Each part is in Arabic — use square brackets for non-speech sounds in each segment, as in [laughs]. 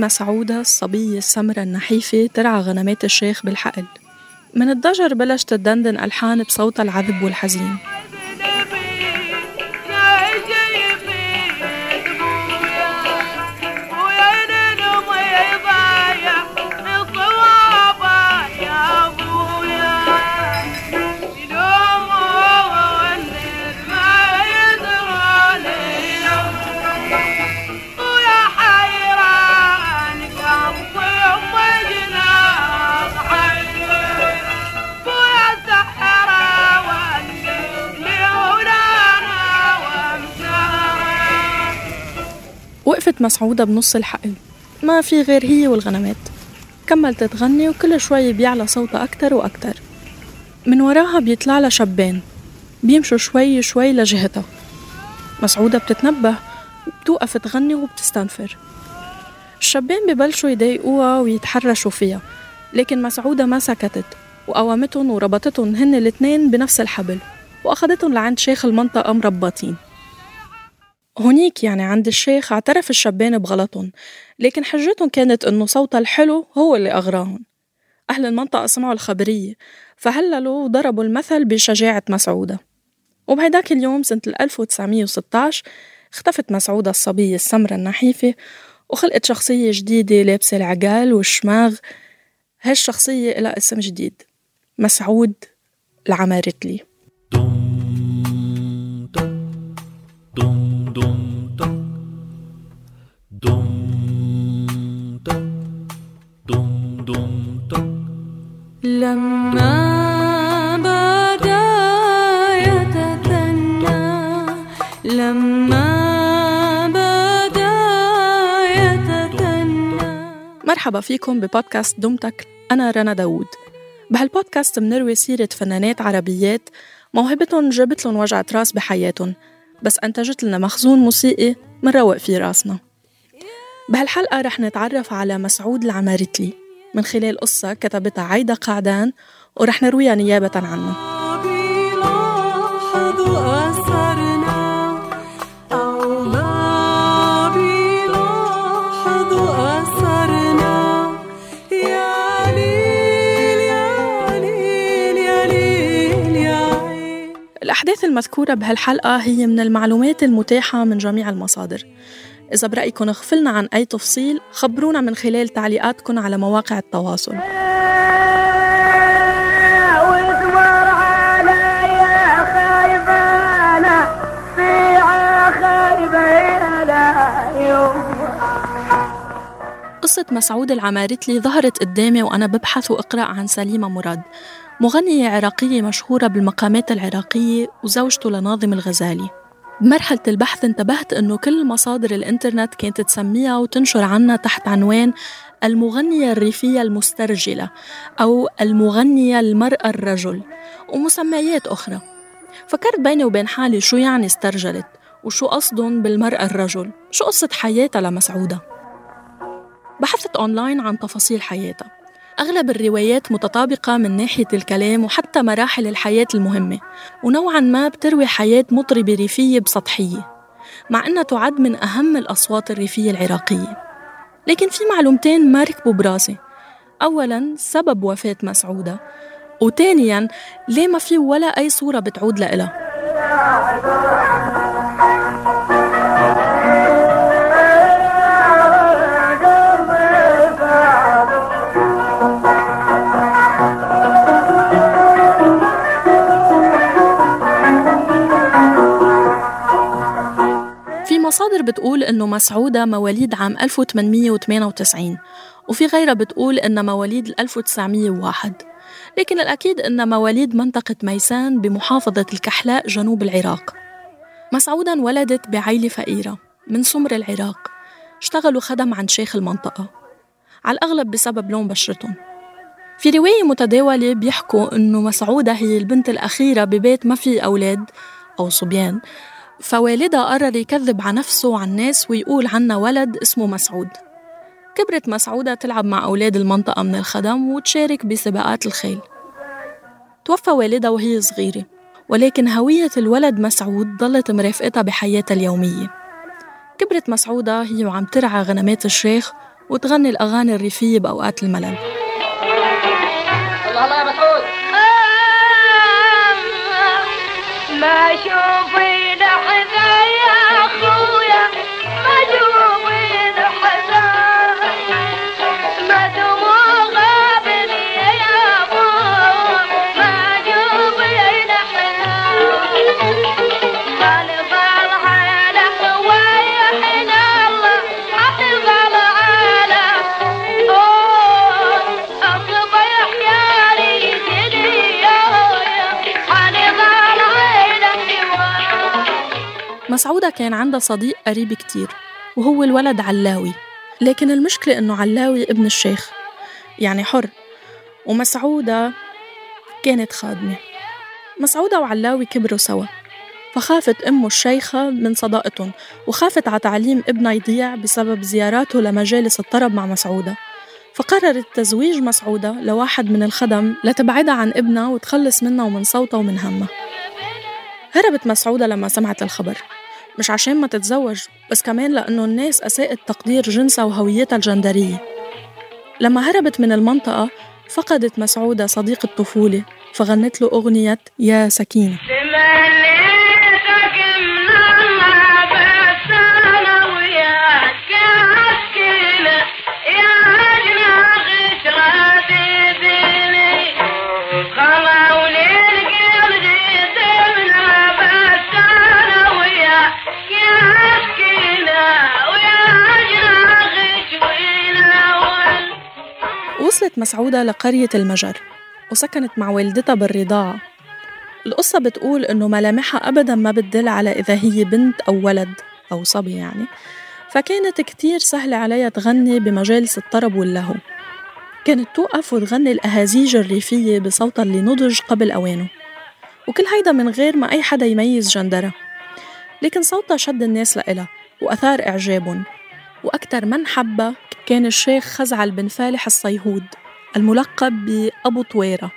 مسعودة الصبية السمرة النحيفة ترعى غنمات الشيخ بالحقل. من الضجر بلشت تدندن ألحان بصوتها العذب والحزين. وقفت مسعودة بنص الحقل. ما في غير هي والغنمات. كملت تغني وكل شوي بيعلى صوتها أكتر وأكتر. من وراها بيطلع لها شبان. بيمشوا شوي شوي لجهتها. مسعودة بتتنبه وبتوقف تغني وبتستنفر. الشبان ببلشوا يضايقوها ويتحرشوا فيها لكن مسعودة ما سكتت وقومتهم وربطتهم هن الاثنين بنفس الحبل وأخذتهم لعند شيخ المنطقة مربطين. هونيك يعني عند الشيخ اعترف الشبان بغلطهم لكن حجتهم كانت إنه صوتها الحلو هو اللي أغراهم. أهل المنطقة سمعوا الخبرية فهللوا وضربوا المثل بشجاعة مسعودة. وبهيداك اليوم سنة 1916 اختفت مسعودة الصبية السمرة النحيفة وخلقت شخصية جديدة لابسة العقال والشماغ. هالشخصية إلها اسم جديد مسعود العمارتلي. فيكم ببودكاست دمتك أنا رنا داوود. بهالبودكاست منروي سيرة فنانات عربيات موهبتهم جابت لهم وجعة راس بحياتهم بس أنتجت لنا مخزون موسيقي منروق فيه راسنا. بهالحلقة رح نتعرف على مسعود العمارتلي من خلال قصة كتبتها عايدة قعدان ورح نرويها نيابة عنه. الأحداث المذكورة بهالحلقة هي من المعلومات المتاحة من جميع المصادر. إذا برأيكم غفلنا عن أي تفصيل خبرونا من خلال تعليقاتكم على مواقع التواصل. قصة مسعود العمارتلي ظهرت قدامي وأنا ببحث وأقرأ عن سليمة مراد. مغنية عراقية مشهورة بالمقامات العراقية وزوجته لناظم الغزالي. بمرحلة البحث انتبهت أنه كل مصادر الإنترنت كانت تسميها وتنشر عنها تحت عنوان المغنية الريفية المسترجلة أو المغنية المرأة الرجل ومسميات أخرى. فكرت بيني وبين حالي شو يعني استرجلت وشو قصدهم بالمرأة الرجل شو قصة حياتها لمسعودة؟ بحثت أونلاين عن تفاصيل حياتها. أغلب الروايات متطابقة من ناحية الكلام وحتى مراحل الحياة المهمة ونوعا ما بتروي حياة مطربة ريفية بسطحية مع أنها تعد من أهم الأصوات الريفية العراقية. لكن في معلومتين ما ركبوا براسي. أولا سبب وفاة مسعودة وثانيا ليه ما في ولا أي صورة بتعود لإلها؟ مصادر بتقول إنه مسعودة مواليد عام 1898 وفي غيرها بتقول إنها مواليد 1901 لكن الأكيد إنها مواليد منطقة ميسان بمحافظة الكحلاء جنوب العراق. مسعودة انولدت بعيلة فقيرة من سمر العراق. اشتغلوا خدم عند شيخ المنطقة. على الأغلب بسبب لون بشرتهم. في رواية متداولة بيحكوا إنه مسعودة هي البنت الأخيرة ببيت ما في أولاد أو صبيان فوالدها قرر يكذب على نفسه وعن الناس ويقول عنا ولد اسمه مسعود. كبرت مسعودة تلعب مع أولاد المنطقة من الخدم وتشارك بسباقات الخيل. توفى والدها وهي صغيرة ولكن هوية الولد مسعود ضلت مرافقتها بحياتها اليومية. كبرت مسعودة هي وعم ترعى غنمات الشيخ وتغني الأغاني الريفية بأوقات الملل. الله الله يا مسعود. ما شوفي مسعودة كان عندها صديق قريب كتير وهو الولد علاوي. لكن المشكلة إنه علاوي ابن الشيخ يعني حر. ومسعودة كانت خادمة. مسعودة وعلاوي كبروا سوا. فخافت أمه الشيخة من صداقتهم وخافت على تعليم ابنها يضيع بسبب زياراته لمجالس الطرب مع مسعودة فقررت تزويج مسعودة لواحد من الخدم لتبعدها عن ابنها وتخلص منها ومن صوتها ومن همها. هربت مسعودة لما سمعت الخبر. مش عشان ما تتزوج بس كمان لأنه الناس أساءت تقدير جنسها وهويتها الجندرية. لما هربت من المنطقة فقدت مسعودة صديق الطفولة فغنت له أغنية يا سكينة. وصلت مسعودة لقرية المجر وسكنت مع والدتها بالرضاعة. القصة بتقول إنه ملامحها أبداً ما بتدل على إذا هي بنت أو ولد أو صبي يعني. فكانت كتير سهلة عليها تغني بمجالس الطرب واللهو كانت توقف وتغني الأهازيج الريفية بصوتها اللي نضج قبل أوانه. وكل هيدا من غير ما أي حدا يميز جندرها. لكن صوتها شد الناس لإلها وأثار إعجابهم. وأكثر من حبها كان الشيخ خزعل بن فالح الصيهود الملقب بأبو طويرة.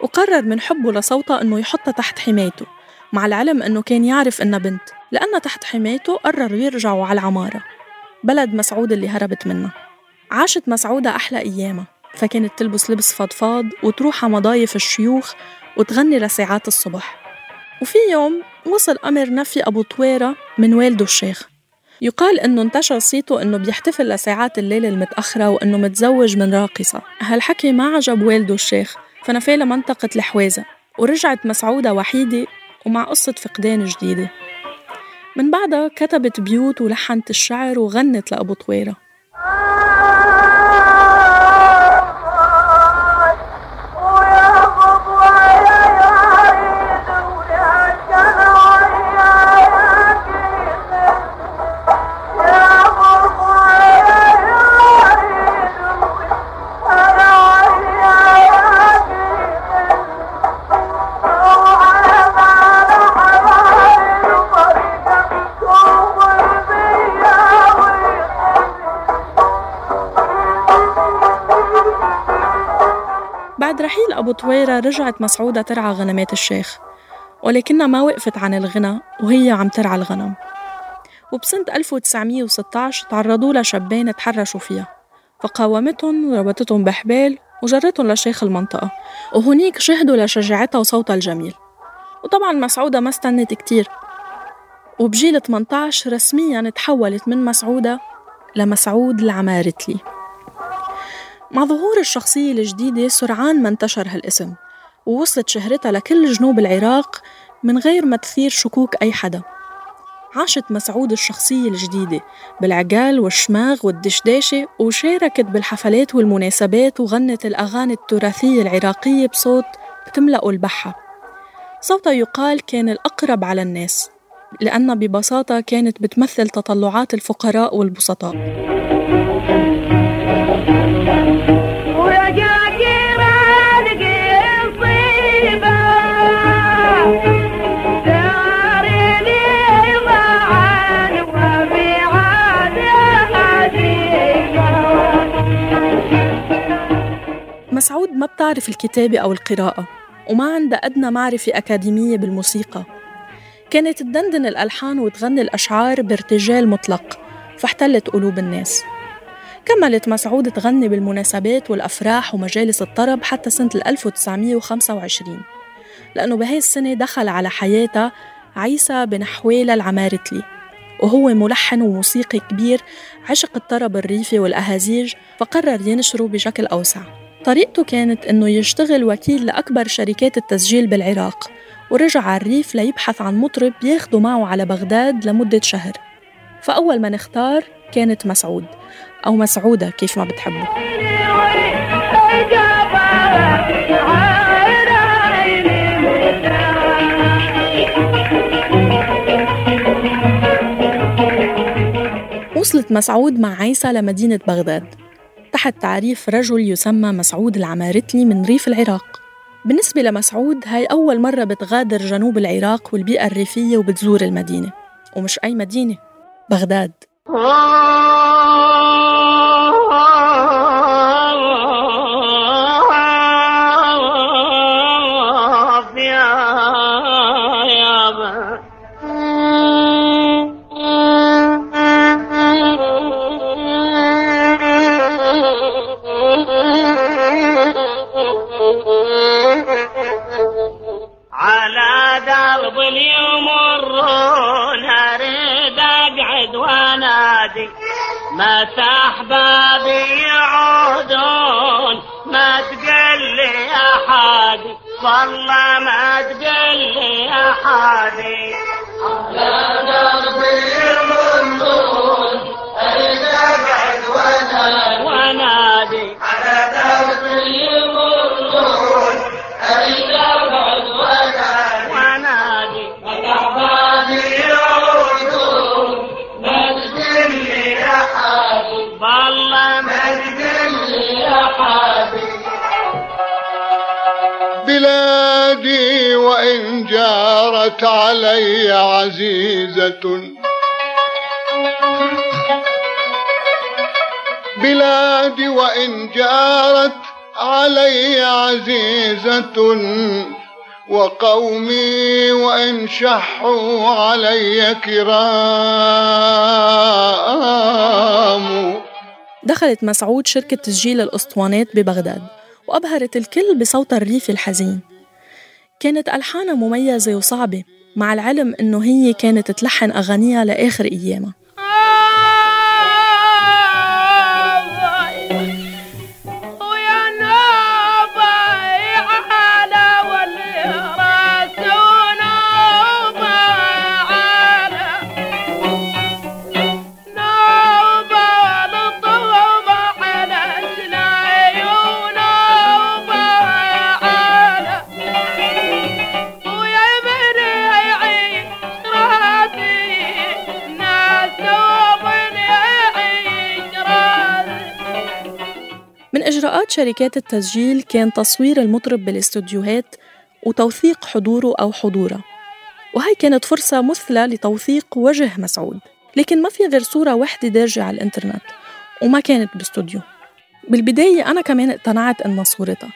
وقرر من حبه لصوتها أنه يحطها تحت حمايته مع العلم أنه كان يعرف إنها بنت لأنها تحت حمايته قرروا يرجعوا على العمارة بلد مسعود اللي هربت منه. عاشت مسعودة أحلى أيامها فكانت تلبس لبس فضفاض وتروح على مضايف الشيوخ وتغني لساعات الصبح. وفي يوم وصل أمر نفي أبو طويرة من والده الشيخ. يقال إنه انتشر صيته إنه بيحتفل لساعات الليل المتأخرة وإنه متزوج من راقصة. هالحكي ما عجب والده الشيخ فنفاه لمنطقة الحوازة ورجعت مسعودة وحيدة ومع قصة فقدان جديدة. من بعدها كتبت بيوت ولحنت الشعر وغنت لأبو طويرة. بعد رحيل أبو طويرة رجعت مسعودة ترعى غنمات الشيخ ولكنها ما وقفت عن الغنى وهي عم ترعى الغنم. وبسنة 1916 تعرضوا لها تحرشوا فيها فقاومتهم وربطتهم بحبال وجرتهم لشيخ المنطقة وهنيك شهدوا لشجاعتها وصوتها الجميل. وطبعا مسعودة ما استنت كتير. وبجيل 18 رسميا تحولت من مسعودة لمسعود العمارتلي. مع ظهور الشخصية الجديدة سرعان ما انتشر هالاسم ووصلت شهرتها لكل جنوب العراق من غير ما تثير شكوك أي حدا. عاشت مسعود الشخصية الجديدة بالعقال والشماغ والدشداشة وشاركت بالحفلات والمناسبات وغنت الأغاني التراثية العراقية بصوت بتملأ البحة. صوتها يقال كان الأقرب على الناس لأنها ببساطة كانت بتمثل تطلعات الفقراء والبسطاء. بتعرف الكتابة أو القراءة وما عندها أدنى معرفة أكاديمية بالموسيقى. كانت تدندن الألحان وتغني الأشعار بارتجال مطلق فاحتلت قلوب الناس. كملت مسعود تغني بالمناسبات والأفراح ومجالس الطرب حتى سنة 1925 لأنه بهي السنة دخل على حياتها عيسى بن حويلة العمارتلي وهو ملحن وموسيقي كبير عشق الطرب الريفي والأهازيج فقرر ينشره بشكل أوسع. طريقته كانت إنه يشتغل وكيل لأكبر شركات التسجيل بالعراق ورجع على الريف ليبحث عن مطرب ياخده معه على بغداد لمدة شهر. فأول ما نختار كانت مسعود أو مسعودة كيف ما بتحبوا. وصلت مسعود مع عيسى لمدينة بغداد. تحت تعريف رجل يسمى مسعود العمارتلي من ريف العراق. بالنسبة لمسعود هاي أول مرة بتغادر جنوب العراق والبيئة الريفية وبتزور المدينة. ومش أي مدينة بغداد. [laughs] متى احبابي يعودون ما تقل لي يا حادي والله ما تقل لي يا جارت علي عزيزة. بلادي وإن جارت علي عزيزة. وقومي وإن شحوا علي كرام. دخلت مسعود شركة تسجيل الأسطوانات ببغداد وأبهرت الكل بصوتها الريفي الحزين. كانت ألحانها مميزة وصعبة مع العلم إنه هي كانت تلحن أغانيها لآخر أيامها. إجراءات شركات التسجيل كان تصوير المطرب بالاستوديوهات وتوثيق حضوره أو حضورها وهي كانت فرصة مثلى لتوثيق وجه مسعود. لكن ما في غير صورة واحدة دارجة على الإنترنت وما كانت باستوديو. بالبداية أنا كمان اقتنعت إنها صورتها.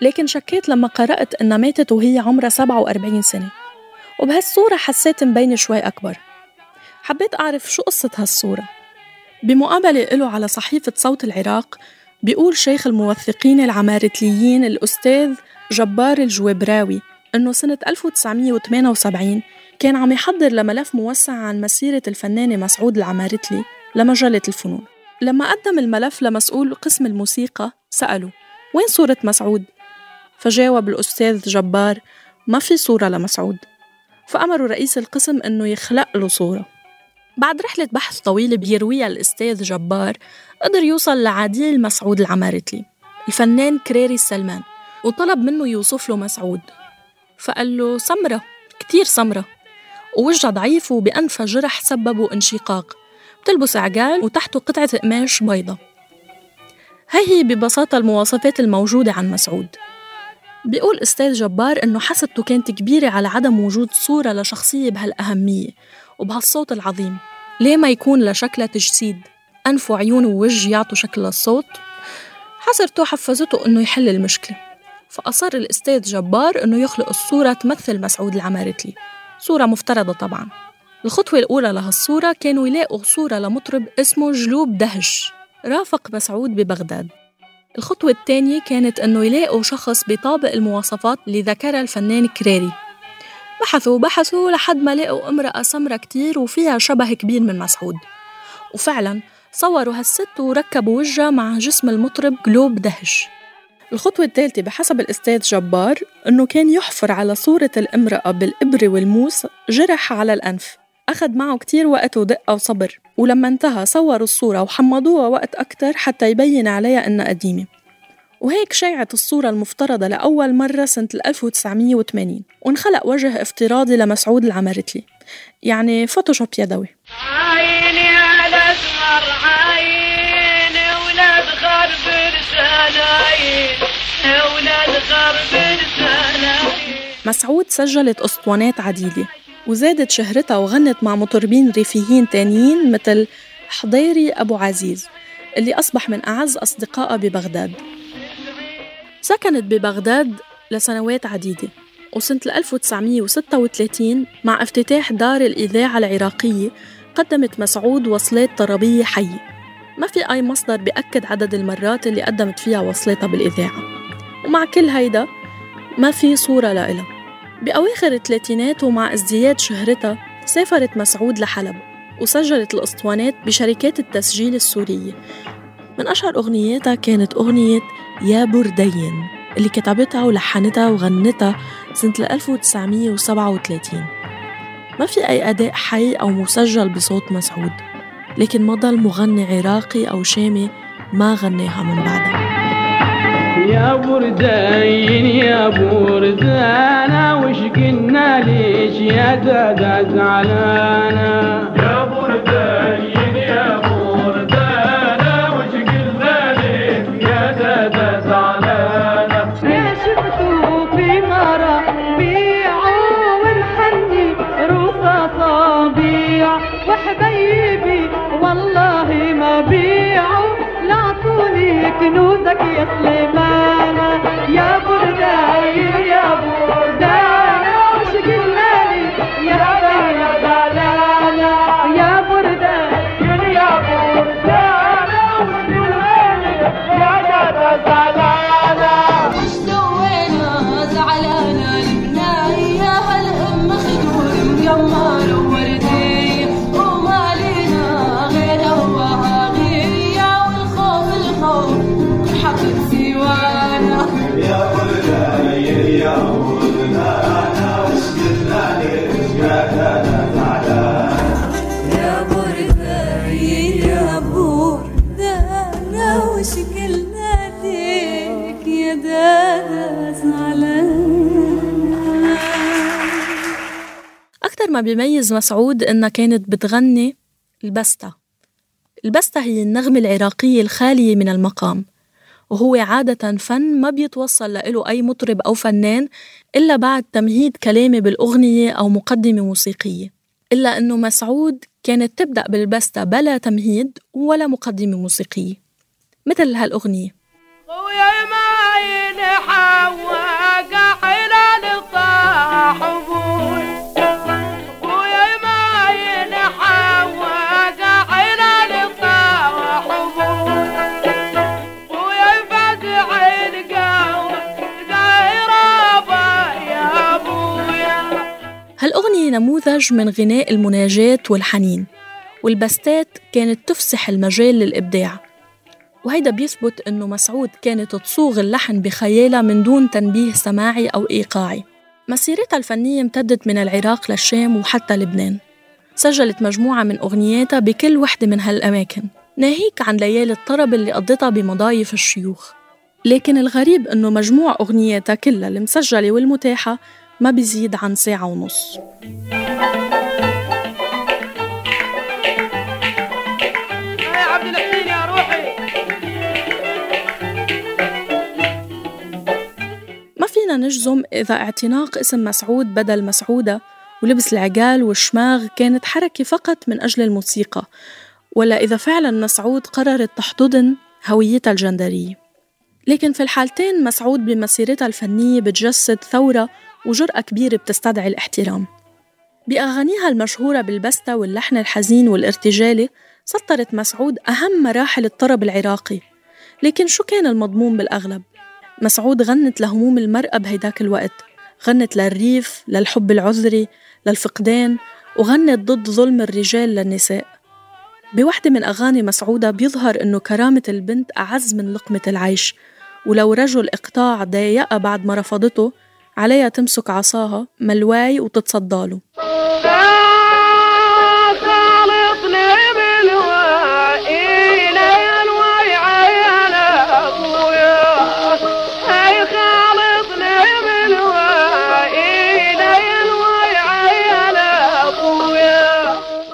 لكن شكيت لما قرأت إنها ماتت وهي عمرها 47 سنة. وبهالصورة حسيت مبينة شوي أكبر. حبيت أعرف شو قصة هالصورة. بمقابلة له على صحيفة صوت العراق بيقول شيخ الموثقين العمارتليين الأستاذ جبار الجويبراوي إنه سنة 1978 كان عم يحضر لملف موسع عن مسيرة الفنانة مسعود العمارتلي لمجلة الفنون. لما قدم الملف لمسؤول قسم الموسيقى سأله وين صورة مسعود؟ فجاوب الأستاذ جبار ما في صورة لمسعود. فأمروا رئيس القسم إنه يخلق له صورة. بعد رحلة بحث طويلة بيرويها الأستاذ جبار قدر يوصل لعديل مسعود العمارتلي الفنان كريري السلمان وطلب منه يوصف له مسعود. فقال له سمرة كتير سمرة. ووجهها ضعيف وبأنفها جرح سببوا انشقاق بتلبس عقال وتحته قطعة قماش بيضة. هاي هي ببساطة المواصفات الموجودة عن مسعود. بيقول أستاذ جبار إنه حسدته كانت كبيرة على عدم وجود صورة لشخصية بهالأهمية وبهالصوت العظيم. ليه ما يكون لشكلها تجسيد؟ أنف وعيون ووجه يعطوا شكل للصوت حسرته حفزته إنه يحل المشكلة. فأصر الأستاذ جبار إنه يخلق الصورة تمثل مسعود العمارتلي. صورة مفترضة طبعا. الخطوة الأولى لهالصورة كانوا يلاقوا صورة لمطرب اسمه جلوب دهش رافق مسعود ببغداد. الخطوة الثانية كانت أنه يلاقوا شخص بيطابق المواصفات اللي ذكرها الفنان كراري. بحثوا بحثوا لحد ما لقوا امرأة سمرة كتير وفيها شبه كبير من مسعود. وفعلا صوروا هالست وركبوا وجهها مع جسم المطرب قلوب دهش. الخطوة الثالثة بحسب الأستاذ جبار أنه كان يحفر على صورة الامرأة بالإبرة والموس جرح على الأنف. أخذ معه كتير وقت ودقة وصبر. ولما انتهى صوروا الصورة وحمضوها وقت أكتر حتى يبين عليها إنها قديمة. وهيك شيعت الصورة المفترضة لأول مرة سنة 1980 وانخلق وجه افتراضي لمسعود العمرتلي يعني فوتوشوب يدوي. عيني على اسمر عين ولاد غرب رسالاين ولاد غرب رسالاين مسعود سجلت أسطوانات عديدة وزادت شهرتها وغنت مع مطربين ريفيين تانيين مثل حضيري أبو عزيز اللي أصبح من أعز أصدقائها ببغداد. سكنت ببغداد لسنوات عديدة وسنة 1936 مع افتتاح دار الإذاعة العراقية قدمت مسعود وصلات طربية حية. ما في أي مصدر بيأكد عدد المرات اللي قدمت فيها وصلاتها بالإذاعة. ومع كل هيدا ما في صورة لإلها. بأواخر الثلاثينات ومع ازدياد شهرتها سافرت مسعود لحلب وسجلت الأسطوانات بشركات التسجيل السورية. من أشهر أغنياتها كانت أغنية يا بردين اللي كتبتها ولحنتها وغنتها سنة 1937 ما في أي أداء حي أو مسجل بصوت مسعود لكن ما ضل مغني عراقي أو شامي ما غناها من بعدها يا بردين يا بردانا وش قلنا ليش يا دادا زعلانة؟ يا بردين بيعوا لاعطوني كنوزك يا سليمانة يا برداير يا بردانة بيميز مسعود إنها كانت بتغني البستة البستة هي النغمة العراقية الخالية من المقام وهو عادة فن ما بيتوصل له أي مطرب أو فنان إلا بعد تمهيد كلامي بالأغنية أو مقدمة موسيقية. إلا أنه مسعود كانت تبدأ بالبستة بلا تمهيد ولا مقدمة موسيقية. مثل هالأغنية. ويا ما ينحوق نموذج من غناء المناجاة والحنين والبستات كانت تفسح المجال للإبداع. وهيدا بيثبت إنه مسعود كانت تصوغ اللحن بخيالها من دون تنبيه سماعي أو إيقاعي. مسيرتها الفنية امتدت من العراق للشام وحتى لبنان. سجلت مجموعة من أغنياتها بكل وحدة من هالأماكن ناهيك عن ليالي الطرب اللي قضتها بمضايف الشيوخ. لكن الغريب إنه مجموع أغنياتها كلها المسجلة والمتاحة ما بيزيد عن ساعة ونص. ما فينا نجزم إذا اعتناق اسم مسعود بدل مسعودة ولبس العقال والشماغ كانت حركة فقط من أجل الموسيقى. ولا إذا فعلا مسعود قررت تحتضن هويتها الجندرية. لكن في الحالتين مسعود بمسيرتها الفنية بتجسد ثورة وجرأة كبيرة بتستدعي الاحترام. بأغانيها المشهورة بالبستة واللحن الحزين والارتجالي سطرت مسعود أهم مراحل الطرب العراقي. لكن شو كان المضمون بالأغلب؟ مسعود غنت لهموم المرأة بهيداك الوقت. غنت للريف، للحب العذري، للفقدان وغنت ضد ظلم الرجال للنساء. بوحدة من أغاني مسعودة بيظهر إنه كرامة البنت أعز من لقمة العيش. ولو رجل إقطاع ضايقها بعد ما رفضته عليها تمسك عصاها ملواي وتتصداله.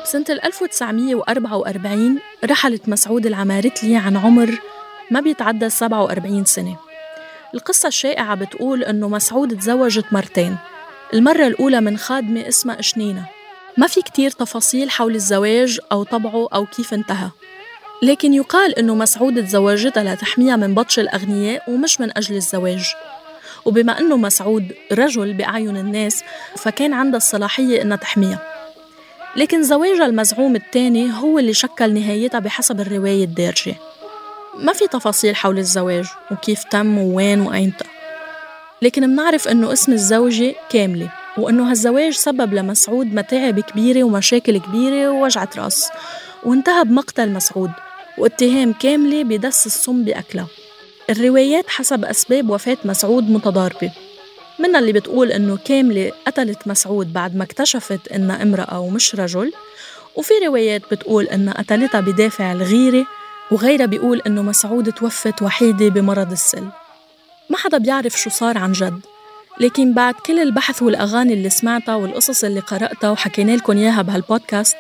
بسنة 1944 رحلت مسعود العمارتلي عن عمر ما بيتعدى 47 سنة. القصة الشائعة بتقول إنه مسعود تزوجت مرتين. المرة الأولى من خادمة اسمها إشنينة. ما في كتير تفاصيل حول الزواج أو طبعه أو كيف انتهى. لكن يقال إنه مسعود تزوجتها لتحميها من بطش الأغنياء ومش من أجل الزواج. وبما إنه مسعود رجل بأعين الناس فكان عندها الصلاحية إنها تحميها. لكن زواجها المزعوم الثاني هو اللي شكل نهايتها بحسب الرواية الدارجة. ما في تفاصيل حول الزواج وكيف تم ووين وأيمتى لكن منعرف إنه اسم الزوجة كاملة وإنه هالزواج سبب لمسعود متاعب كبيرة ومشاكل كبيرة ووجعة رأس. وانتهى بمقتل مسعود واتهام كاملة بدس السم بأكلها. الروايات حسب أسباب وفاة مسعود متضاربة. منها اللي بتقول إنه كاملة قتلت مسعود بعد ما اكتشفت إنها امرأة ومش رجل؟ وفي روايات بتقول إنها قتلتها بدافع الغيرة وغيرها بيقول إنه مسعود توفت وحيدة بمرض السل. ما حدا بيعرف شو صار عن جد. لكن بعد كل البحث والأغاني اللي سمعتها والقصص اللي قرأتها وحكينا لكم إياها بهالبودكاست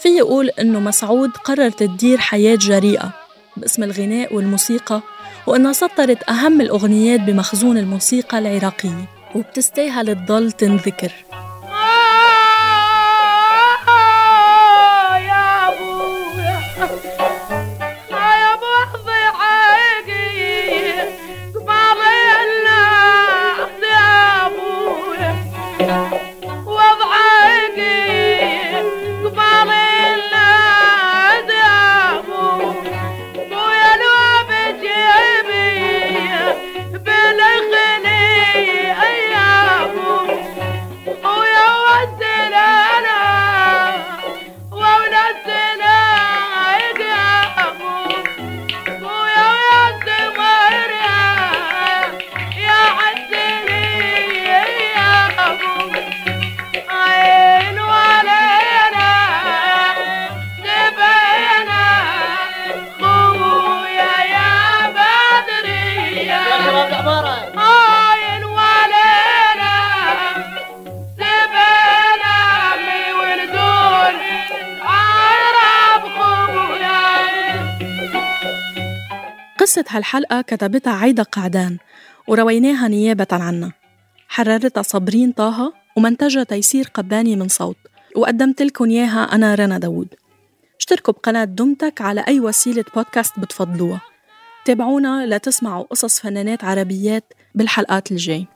في أقول إنه مسعود قررت تدير حياة جريئة باسم الغناء والموسيقى وإنها سطرت أهم الأغنيات بمخزون الموسيقى العراقية وبتستاهل تضل تنذكر. قصة هالحلقة كتبتها عايدة قعدان ورويناها نيابة عنها حررتها صابرين طه ومنتجها تيسير قباني من صوت. وقدمت لكم إياها أنا رنا داوود. اشتركوا بقناة دمتك على أي وسيلة بودكاست بتفضلوها. تابعونا لتسمعوا قصص فنانات عربيات بالحلقات الجاي.